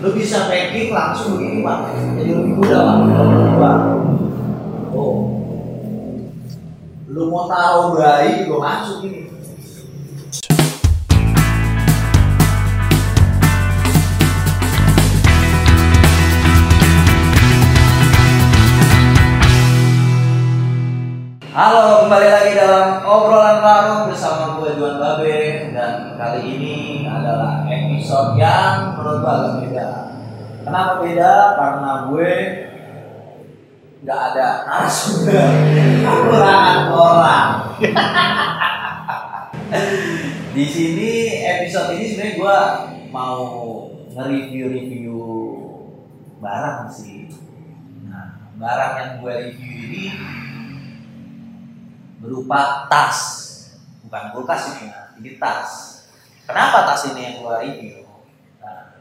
lu bisa packing langsung begini pak. Jadi lebih mudah pak. Oh. Lu mau taruh bayi juga masuk ini. Halo, kembali lagi dalam obrolan warung bersama gue Juan Babe kali ini adalah episode yang menurut gue agak beda. Kenapa beda? Karena gue nggak ada narasumber, kekurangan orang. Di sini episode ini sebenarnya gue mau nge-review-review barang sih. Nah, barang yang gue review ini berupa tas bukan kulkas ini ya ini tas kenapa tas ini yang gua review? Nah,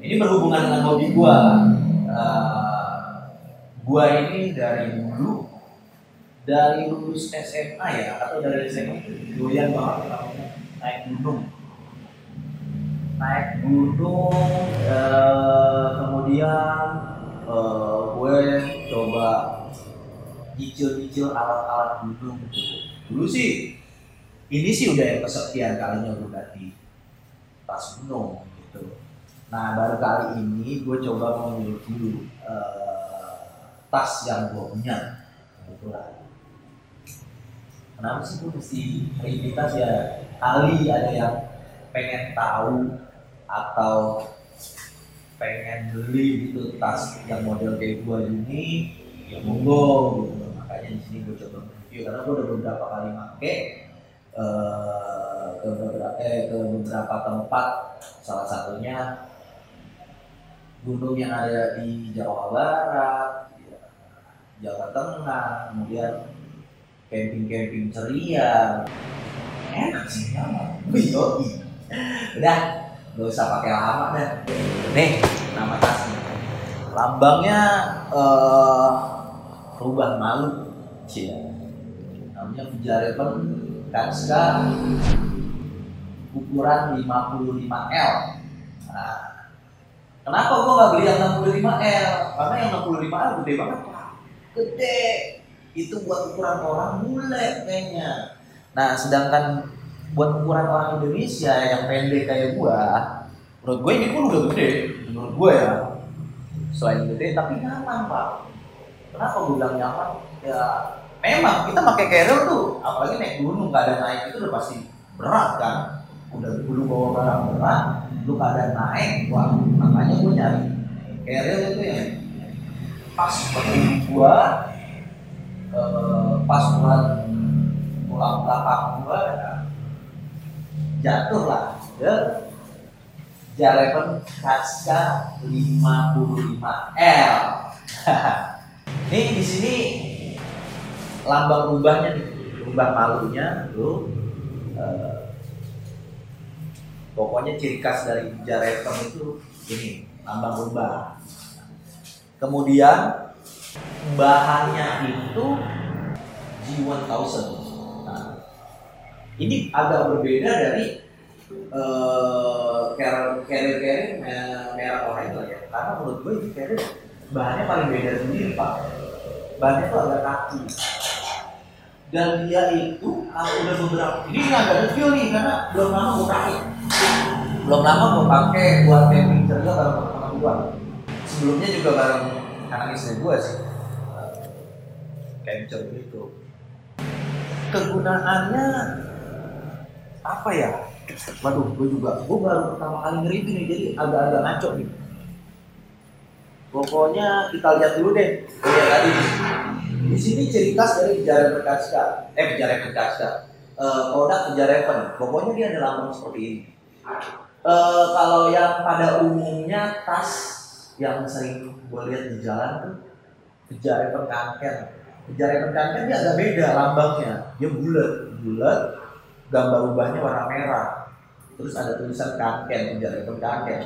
ini berhubungan dengan hobi gua. Uh, gua ini dari dulu dari lulus SMA ya atau dari SMA doyan banget naik gunung. Naik gunung uh, kemudian uh, gue coba nyicil-nyicil alat-alat gunung gitu. Dulu sih ini sih udah yang kesekian kalinya gue ganti tas gunung gitu. Nah baru kali ini gue coba review uh, tas yang gue punya kebetulan. Kenapa sih gue mesti review tas ya? Kali ada yang pengen tahu atau pengen beli gitu tas yang model kayak gue ini ya monggo gitu makanya di sini gue coba review karena gue udah beberapa kali uh, ke beberapa eh, ke beberapa tempat. Salah satunya gunung yang ada di Jawa Barat ya, Jawa Tengah kemudian camping-camping ceria. Enak sih nyaman yoi udah gak usah pakai lama dah. Nih nama tasnya lambangnya uh, rubah malu. Cia. namanya Fijarepen Katska ukuran 55L nah, kenapa gua nggak beli yang 65L karena yang 65L gede banget. Pak gede. Itu buat ukuran orang bule kayaknya nah sedangkan buat ukuran orang Indonesia yang pendek kayak gua menurut gue ini pun udah gede menurut gue ya. Selain gede tapi nyaman pak. Kenapa gue bilang nyaman? Ya memang kita pakai carrier tuh apalagi naik gunung keadaan naik itu udah pasti berat kan udah dulu bawa barang berat lu keadaan naik wah makanya gue nyari carrier itu yang pas seperti gua eh, pas bulan pulang belakang gua ya, jatuh lah ya Jalepen Kaska 55L Nih di sini lambang rubahnya nih, rubah malunya tuh. Uh, pokoknya ciri khas dari Jarepen itu ini lambang rubah. Kemudian bahannya itu G1000. Nah, ini agak berbeda dari uh, carrier carrier merah lah ya. Karena menurut gue ini carrier bahannya paling beda sendiri pak bahannya tuh agak kaku dan dia itu udah beberapa ini ada review nih karena belum lama gue pakai. Belum lama gue pakai buat camping ceria bareng teman gue sebelumnya juga bareng anak istri gue sih. Camper gitu. Kegunaannya apa ya? Waduh gue juga gue baru pertama kali nge-review nih jadi agak-agak ngaco nih. Pokoknya kita lihat dulu deh. Lihat tadi di sini ciri khas dari Jarepen Kaska. Eh Jarepen Kaska. Uh, produk Jarepen. Pokoknya dia ada lambang seperti ini. Uh, kalau yang pada umumnya tas yang sering gue lihat di jalan tuh Jarepen Kanker. Jarepen Kanker dia agak beda lambangnya. Dia bulat, bulat. Gambar ubahnya warna merah. Terus ada tulisan Kanker, Jarepen Kanker.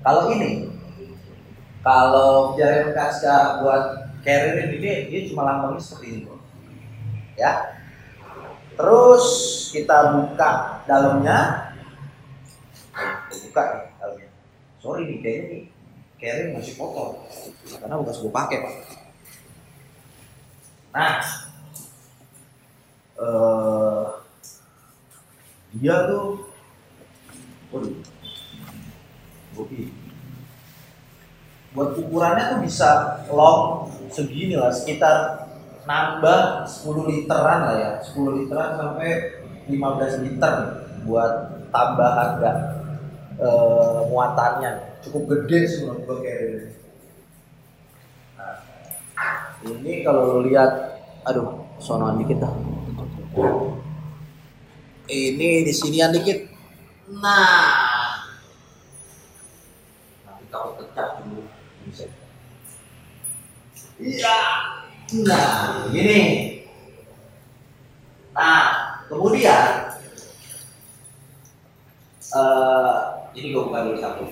Kalau ini kalau jaring kaca buat carrier ini dia cuma lambangnya seperti kok. Ya. Terus kita buka dalamnya. Buka nih dalamnya. Sorry nih kayaknya nih carrier masih kotor karena bekas gue pakai pak nah eh dia tuh waduh Oke. Buat ukurannya tuh bisa long segini lah, sekitar nambah 10 literan lah ya, 10 literan sampai 15 liter buat tambahan enggak e, muatannya. Cukup gede sih menurut gue kayak ini. Nah, ini kalau lo lihat, aduh, sonoan dikit dah. Ini di sinian dikit. Nah, kalau pecah dulu bisa iya. Nah begini nah kemudian uh, ini gue buka dulu satu.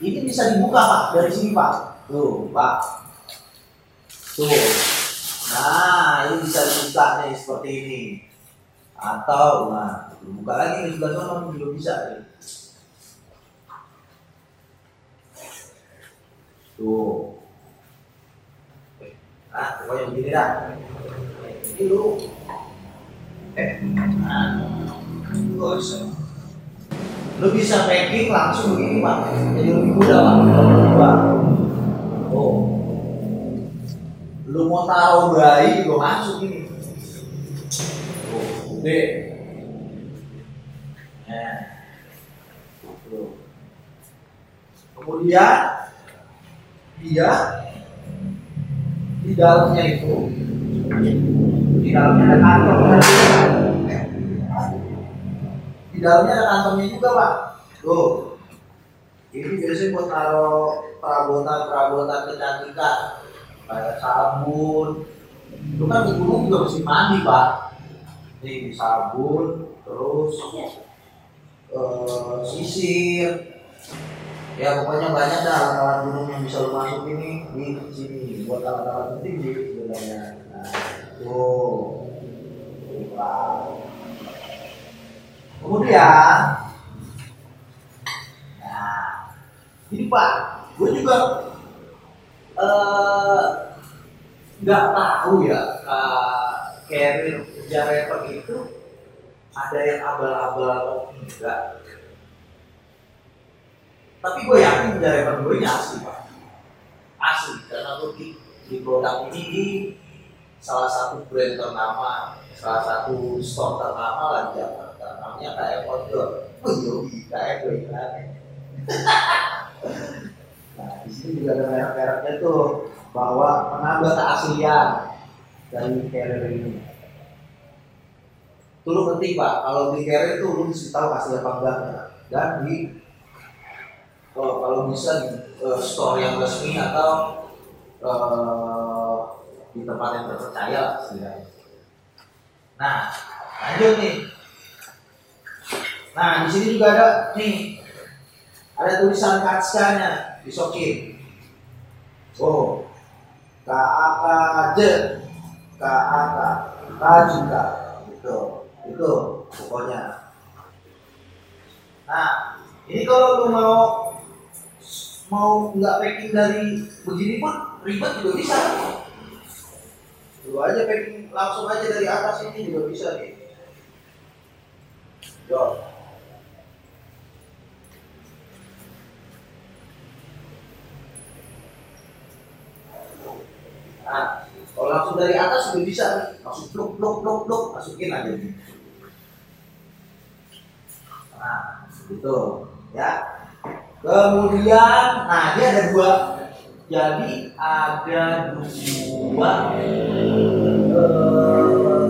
Ini bisa dibuka pak dari sini pak. Tuh pak. Tuh. Nah ini bisa dibuka nih seperti ini. Atau nah buka lagi di sebelah sana juga bisa nih. Tuh. Ah, pokoknya begini dah. Ini lu. Eh, bisa. Lu bisa packing langsung begini, Pak. Jadi lebih mudah, Pak. Pak. Oh. Lu mau taruh bayi juga masuk ini. Tuh, gede. Nah. Kemudian dia di dalamnya itu di dalamnya ada kantong. Di dalamnya ada kantongnya juga pak. Tuh. Ini biasanya buat taruh perabotan perabotan kecantikan. Kayak sabun. Itu kan di gunung juga mesti mandi pak. Nih sabun terus uh, sisir ya pokoknya banyak dah alat-alat gunung yang bisa lo masuk ini. Di sini buat alat-alat penting di sebenarnya. Nah tuh. Wow. kemudian nah ini pak gue juga eh, nggak uh, tahu ya uh, carrier generator itu ada yang abal-abal atau enggak tapi gue yakin driver gue ini asli pak. Asli karena gue di, di produk ini di salah satu brand ternama salah satu store ternama lah di Jakarta. Namanya KF Outdoor. Oh iya KF gue nah di sini juga ada merek-mereknya tuh bahwa menambah keaslian dari carrier ini. Itu lu penting pak. Kalau di carrier itu lu mesti tahu asli apa enggaknya. Dan di kalau kalau bisa di uh, store yang resmi atau uh, di tempat yang terpercaya setidaknya. Nah, lanjut nih. Nah, di sini juga ada nih ada tulisan kaskanya disokin. Oh, K A K J K A K juga gitu itu pokoknya. Nah, ini kalau lu mau mau nggak packing dari begini pun ribet juga bisa Dulu aja packing langsung aja dari atas ini juga bisa nih. Yo. Nah, kalau langsung dari atas juga bisa nih. Langsung blok blok blok blok masukin aja nih. Nah, gitu ya. Kemudian, nah dia ada dua. Jadi ada dua uh,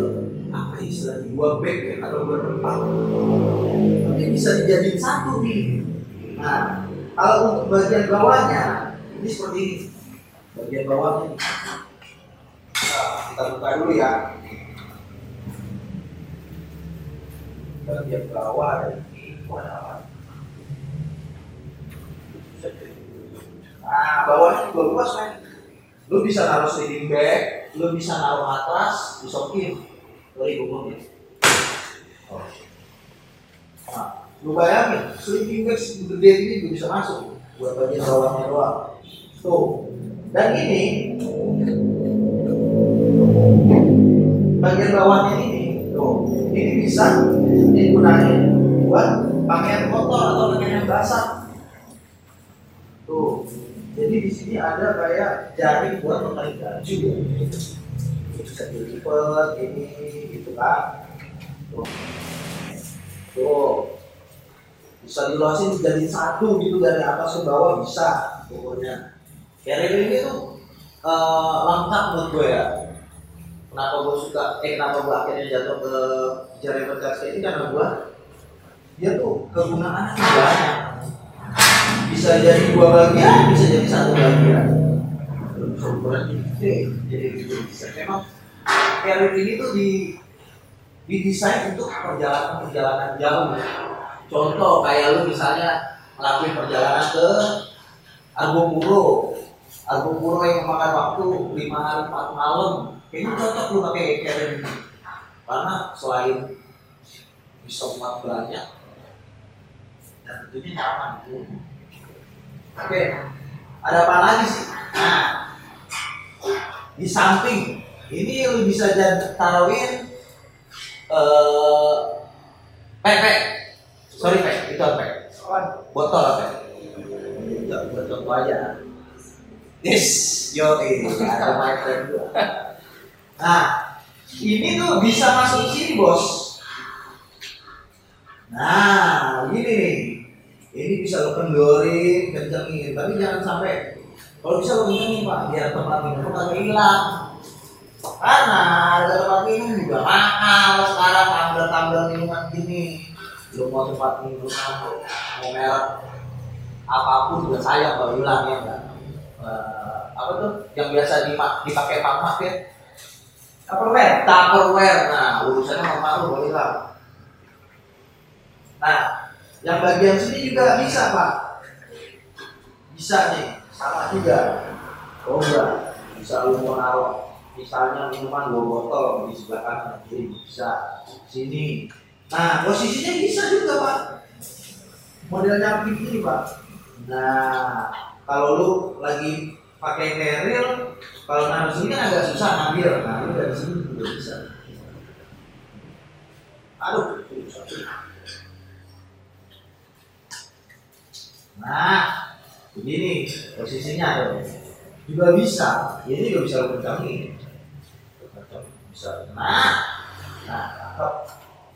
apa istilahnya dua bag ya, atau dua tempat. Tapi bisa dijadiin satu nih. Nah, kalau untuk bagian bawahnya ini seperti ini. Bagian bawahnya. Nah, kita buka dulu ya. Bagian bawah ini warna Nah, bawahnya juga luas men. Lu bisa naruh sleeping bag, lu bisa naruh atas, disokin. Gue ngomong oh. Nah, lu bayangin, sleeping bag gede ini juga bisa masuk. buat bagian bawahnya doang tuh dan ini bagian bawahnya ini tuh ini bisa digunakan buat pakaian kotor atau pakaian yang basah jadi di sini ada kayak jaring buat mengkali baju. Ini bisa dilipat ini gitu kan. Tuh, tuh. bisa diluasin jadi satu gitu dari atas ke bawah bisa pokoknya. Carrier ini tuh uh, lengkap menurut gue ya. Kenapa gue suka eh kenapa gue akhirnya jatuh ke jaring berkaca ini? Karena gue dia tuh kegunaannya banyak bisa jadi dua bagian bisa jadi satu bagian. Jadi gitu. Memang carrier ini tuh di didesain untuk perjalanan perjalanan jauh contoh kayak lu misalnya ngelakuin perjalanan ke Argopuro Argopuro yang memakan waktu lima hari empat malam. Kayaknya cocok lu pakai carrier ini. Karena selain bisa muat banyak dan tentunya nyaman. Oke, ada apa lagi sih? Nah, di samping ini lu bisa jadi taruhin eh pek pek sorry pek itu apa botol apa Enggak, buat contoh aja. Yes yo ada friend gua nah ini tuh bisa masuk sini bos. Nah gini nih ini bisa lo kendorin kencengin. Tapi jangan sampai kalau bisa lo kencengin pak biar tempat minum lo kagak hilang. Karena harga tempat minum juga mahal. Sekarang tumbler minuman gini lo mau tempat minum mau merek apa pun juga sayang kalau hilang ya enggak? Eh, apa tuh? Yang biasa dipak- dipakai pamak ya? Tupperware, Tupperware. Nah, urusannya sama lu boleh hilang. Nah, yang bagian sini juga bisa pak. Bisa nih sama juga. Oh enggak. Bisa lu mau naruh misalnya minuman dua botol di sebelah kanan kiri bisa. Sini. Nah posisinya bisa juga pak. Modelnya begini pak. Nah kalau lu lagi pakai carrier kalau naruh sini kan agak susah ngambil. Nah lu dari sini juga bisa. Aduh susah Nah, begini posisinya tuh. Juga bisa. Ini juga bisa lo kencangin. Bisa. Nah, nah, cakep.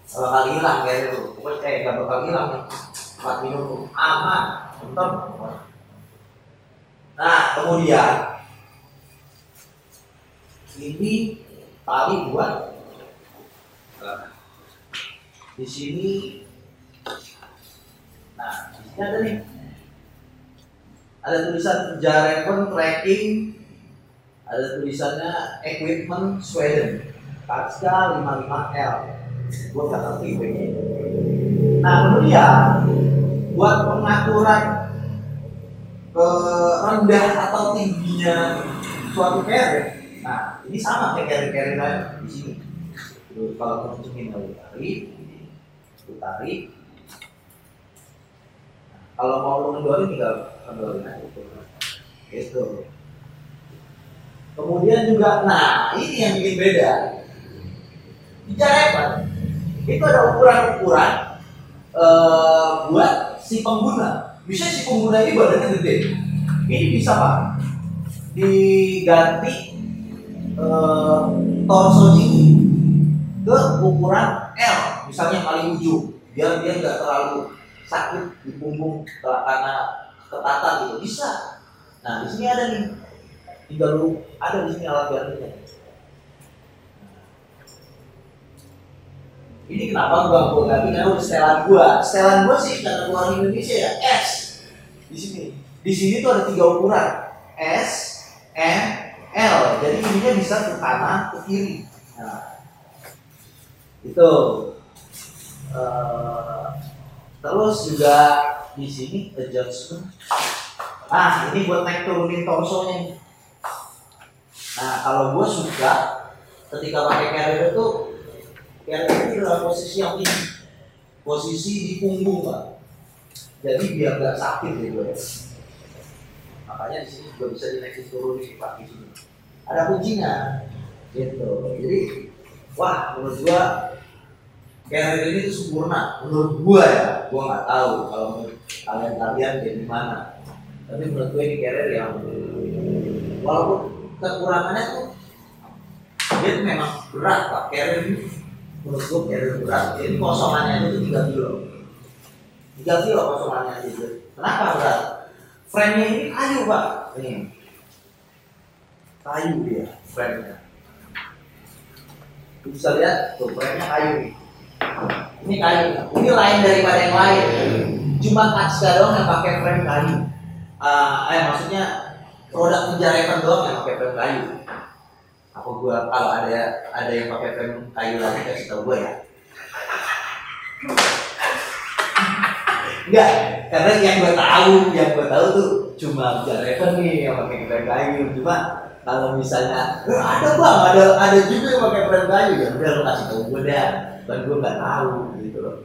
Kalau kali hilang kayak itu, pokoknya kayak gak bakal hilang nih. Empat minum aman, bentar. Nah, kemudian ini tali buat nah, di sini nah di sini ada nih ada tulisan Jarepen Tracking ada tulisannya Equipment Sweden. Katska 55L gua gak ngerti gue nah kemudian buat pengaturan ke rendah atau tingginya suatu carrier nah ini sama kayak carrier-carrier lain di sini. Kalau kencengin lu tarik tarik kalau mau lu mendorin tinggal mendorin aja gitu. Kemudian juga nah ini yang bikin beda. Di Jarepan itu ada ukuran-ukuran eh, buat si pengguna. Bisa si pengguna ini badannya gede. Ini bisa pak. Diganti eh, torso ini ke ukuran L. Misalnya paling ujung. Biar dia nggak terlalu sakit di punggung karena ketatan gitu. Bisa. Nah di sini ada nih. Tinggal lu ada di sini alat gantinya. Ini kenapa gua gua ganti? Karena udah setelan gua. Setelan gua sih karena orang Indonesia ya. S. Di sini. Di sini tuh ada tiga ukuran. S M L. Jadi ininya bisa ke kanan ke kiri. Nah. Itu. Eh, terus juga di sini adjustment nah ini buat naik turunin torsonya. Nah kalau gue suka ketika pakai carrier itu carrier itu dalam posisi yang tinggi. Posisi di punggung pak. Jadi biar nggak sakit gitu ya. Makanya di sini juga bisa dinaikin turun di pak di sini. Ada kuncinya gitu. Jadi wah menurut gua carrier ini tuh sempurna. Menurut gua ya gua nggak tahu kalau kalian kalian kayak gimana. Tapi menurut gua ini carrier yang walaupun kekurangannya tuh dia tuh memang berat pak. Carrier ini menurut gua carrier berat. Jadi kosongannya itu tiga kilo. Tiga kilo kosongannya itu. Kenapa berat? Frame-nya ini kayu pak. Ini. Kayu dia frame-nya. Bisa lihat tuh frame-nya kayu. nih ini kayu ini lain daripada yang lain. Cuma Katsuka doang yang pakai frame kayu. Uh, eh maksudnya produk penjara doang yang pakai frame kayu. Apa gua kalau ada ada yang pakai frame kayu lagi kasih tau gua ya. Enggak, karena yang gue tahu, yang gue tahu tuh cuma Jareven nih yang pakai frame kayu. Cuma kalau misalnya eh, ada bang, ada ada juga yang pakai frame kayu. Ya udah lo kasih tau gue dah, dan gue nggak tahu gitu loh.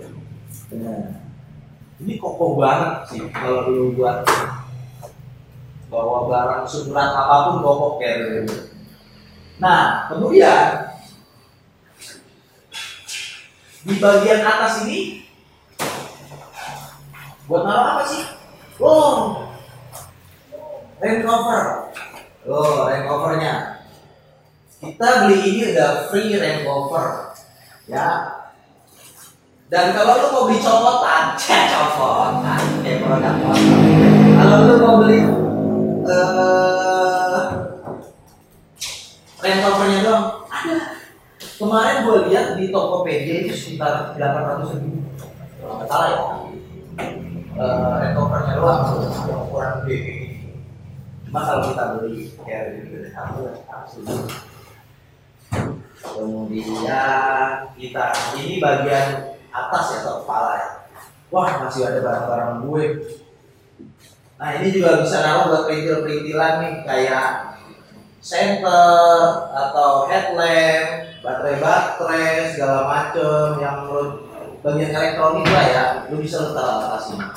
Nah, ini kokoh banget sih kalau lu buat bawa barang seberat apa pun kokoh kayak gitu. Nah, kemudian di bagian atas ini buat naruh apa sih? Oh, rain cover. Oh, rain covernya. Kita beli ini udah free rain cover, ya. Dan kalau lu mau beli copotan, cek copotan, kayak produk. Kalau lu mau beli uh, rain covernya dong, ada. Kemarin gue lihat di Tokopedia itu sekitar 800 ribu. Kalau nggak salah ya uh, recovernya doang yang ukuran gede. Cuma kalau kita beli kayak ini gede satu Kemudian kita ini bagian atas ya atau kepala ya. Wah masih ada barang-barang gue. Nah ini juga bisa naruh buat perintil-perintilan nih kayak center atau headlamp, baterai-baterai segala macem yang menurut bagian elektronik lah ya, lu bisa taruh atas sini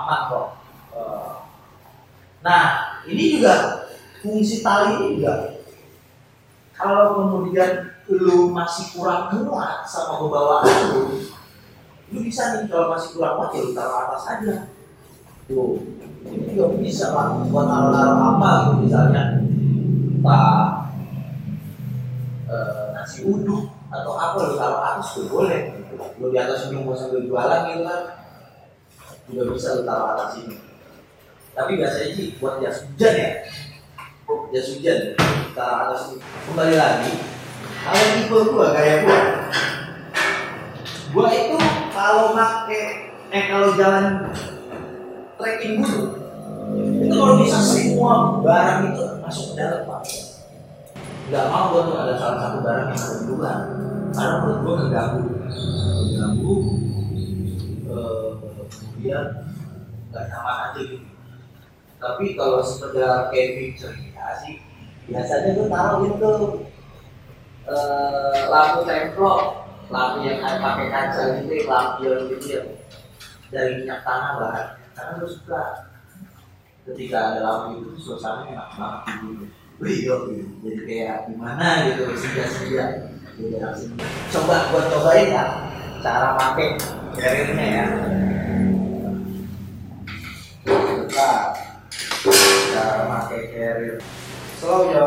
aman kok. Eh, nah, ini juga fungsi tali ini juga kalau kemudian lu masih kurang muat sama pembawaan lu, lu bisa nih kalau masih kurang muat ya lu taruh atas aja. Tuh, ini juga bisa lah buat naruh-naruh apa gitu misalnya, entah eh, nasi uduk atau apa lu taruh atas juga boleh. Lu di atas ini mau sambil jualan gitu kan, juga bisa lu taruh atas sini tapi biasanya sih buat jas hujan ya jas hujan. Atas sini kembali lagi. Kalau tipe gua kayak gua. Gua itu kalau make eh kalau jalan trekking gunung itu kalau bisa semua barang itu masuk ke dalam pak. Nggak mau gua tuh ada salah satu barang yang ada di luar. Karena menurut gua ngeganggu ngeganggu kemudian nggak nyaman aja gitu. Tapi kalau sekedar camping ceria sih biasanya tuh taruh gitu eh, lampu templok lampu yang pakai kaca gitu lampu yang gitu ya. Dari minyak tanah bahan karena gue suka. Ketika ada lampu itu suasana enak banget. Gitu Wih, jadi kayak gimana gitu senja-senja. Coba buat cobain ya cara pakai carriernya ya. Kita cara pakai carrier. Slow ya.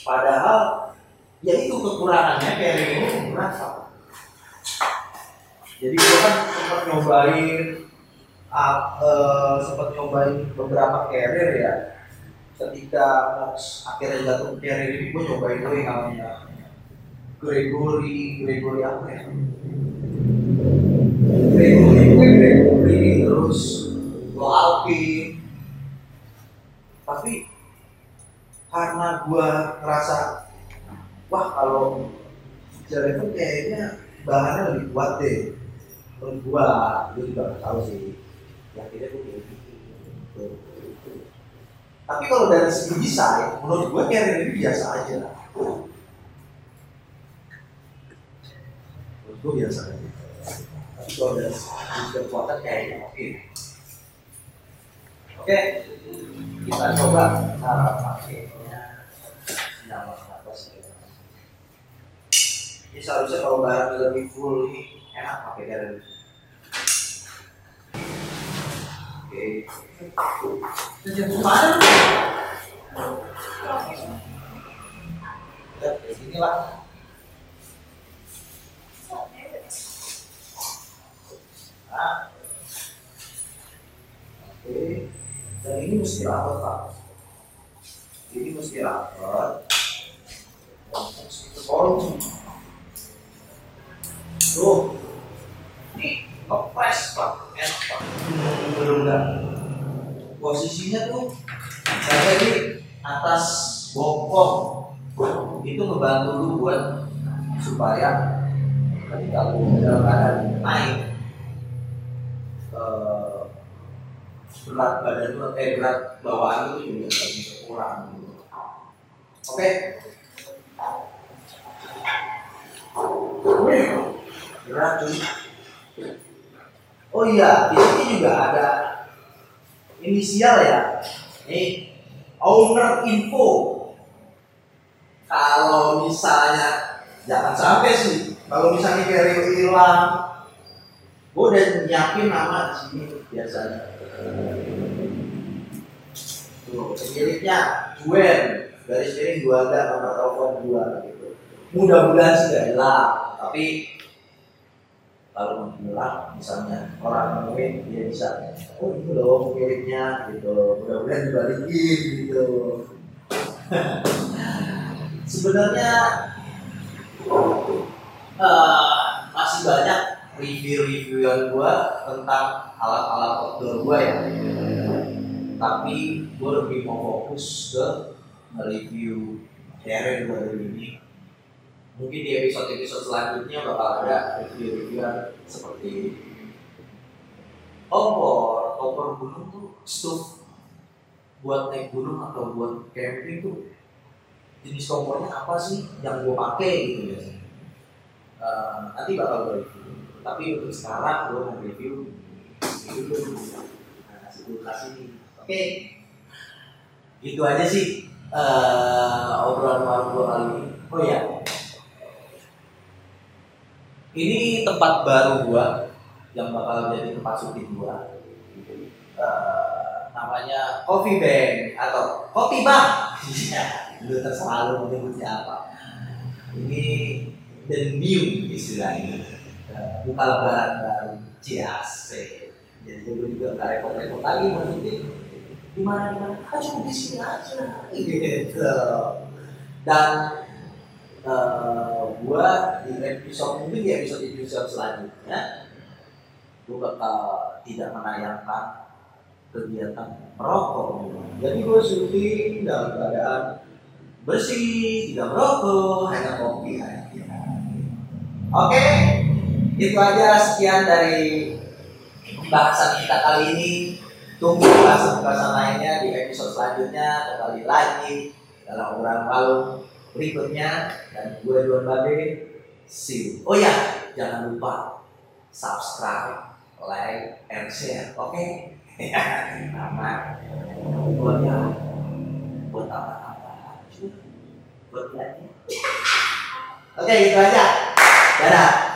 Padahal ya itu kekurangannya carrier ini berasa jadi gue kan sempat nyobain uh, sempat nyobain beberapa carrier ya. Ketika Mox akhirnya jatuh carrier ini gue nyobain tuh yang namanya Gregory Gregory apa ya Gregory terus Go Alpin. Tapi karena gue ngerasa wah kalau jalan itu kayaknya bahannya lebih kuat deh. Menurut gue gue juga nggak tahu sih. Ya akhirnya gue gitu tapi kalau dari segi desain menurut gue kayak ini biasa aja. Menurut gue biasa aja kalau udah kekuatan kayaknya oke kita coba cara pakainya nama atas ini seharusnya kalau barang lebih full ini enak pakai garam oke tujuh mana ya di sini lah Nah. Oke. Dan ini mesti rapat pak. Ini mesti rapat. Ketolong. Tuh. Ini kepres pak. Enak pak. Belum enggak. Posisinya tuh saya di atas bokong. Itu ngebantu lu buat supaya ketika lu dalam keadaan naik eh, berat badan lu eh berat bawaan lu juga bisa kurang gitu. Oke. Berat cuy. Oh iya, di sini juga ada inisial ya. Nih, owner info. Kalau misalnya jangan sampai sih, kalau misalnya carrier hilang, gue udah nyiapin nama sini biasanya. Tuh, Juwen, garis miring gua ada nomor telepon gua gitu. Mudah-mudahan gak hilang, tapi kalau hilang misalnya orang nemuin dia bisa oh itu loh pemiliknya gitu. Mudah-mudahan dibalikin gitu. Sebenarnya eh, masih banyak review-reviewan gua tentang alat-alat outdoor gua ya. Tapi gue lebih mau fokus ke review gua hari ini mungkin di episode-episode selanjutnya bakal ada review-reviewan seperti kompor, kompor gunung tuh stove buat naik gunung atau buat camping tuh jenis kompornya apa sih yang gue pakai gitu ya Eh, nanti bakal gue review tapi untuk sekarang gue mau review itu dulu. Nah, si kulkas ini. Oke. Gitu aja sih eh, obrolan warung gue kali ini. Oh ya ini tempat baru gua yang bakal jadi tempat syuting gua. Eh, namanya Coffee Bank atau Kopi Bang iya lu terserah lu mau nyebutnya apa. Ini the new istilahnya buka lebaran baru cias jadi gue juga nggak repot-repot lagi syuting gimana gimana? Ah cuma di sini aja. Gitu. Dan eh, gua di episode mungkin di episode episode selanjutnya gua bakal tidak menayangkan kegiatan merokok. Jadi gua syuting dalam keadaan bersih tidak merokok hanya kopi aja. Oke itu aja sekian dari pembahasan kita kali ini tunggu pembahasan-pembahasan lainnya di episode selanjutnya kembali lagi dalam obrolan malu berikutnya dan gue Duan Babe see you. Oh ya, jangan lupa subscribe, like, and share. Oke? Nama buat ya, buat apa-apa, buat. Oke, itu aja. Dadah.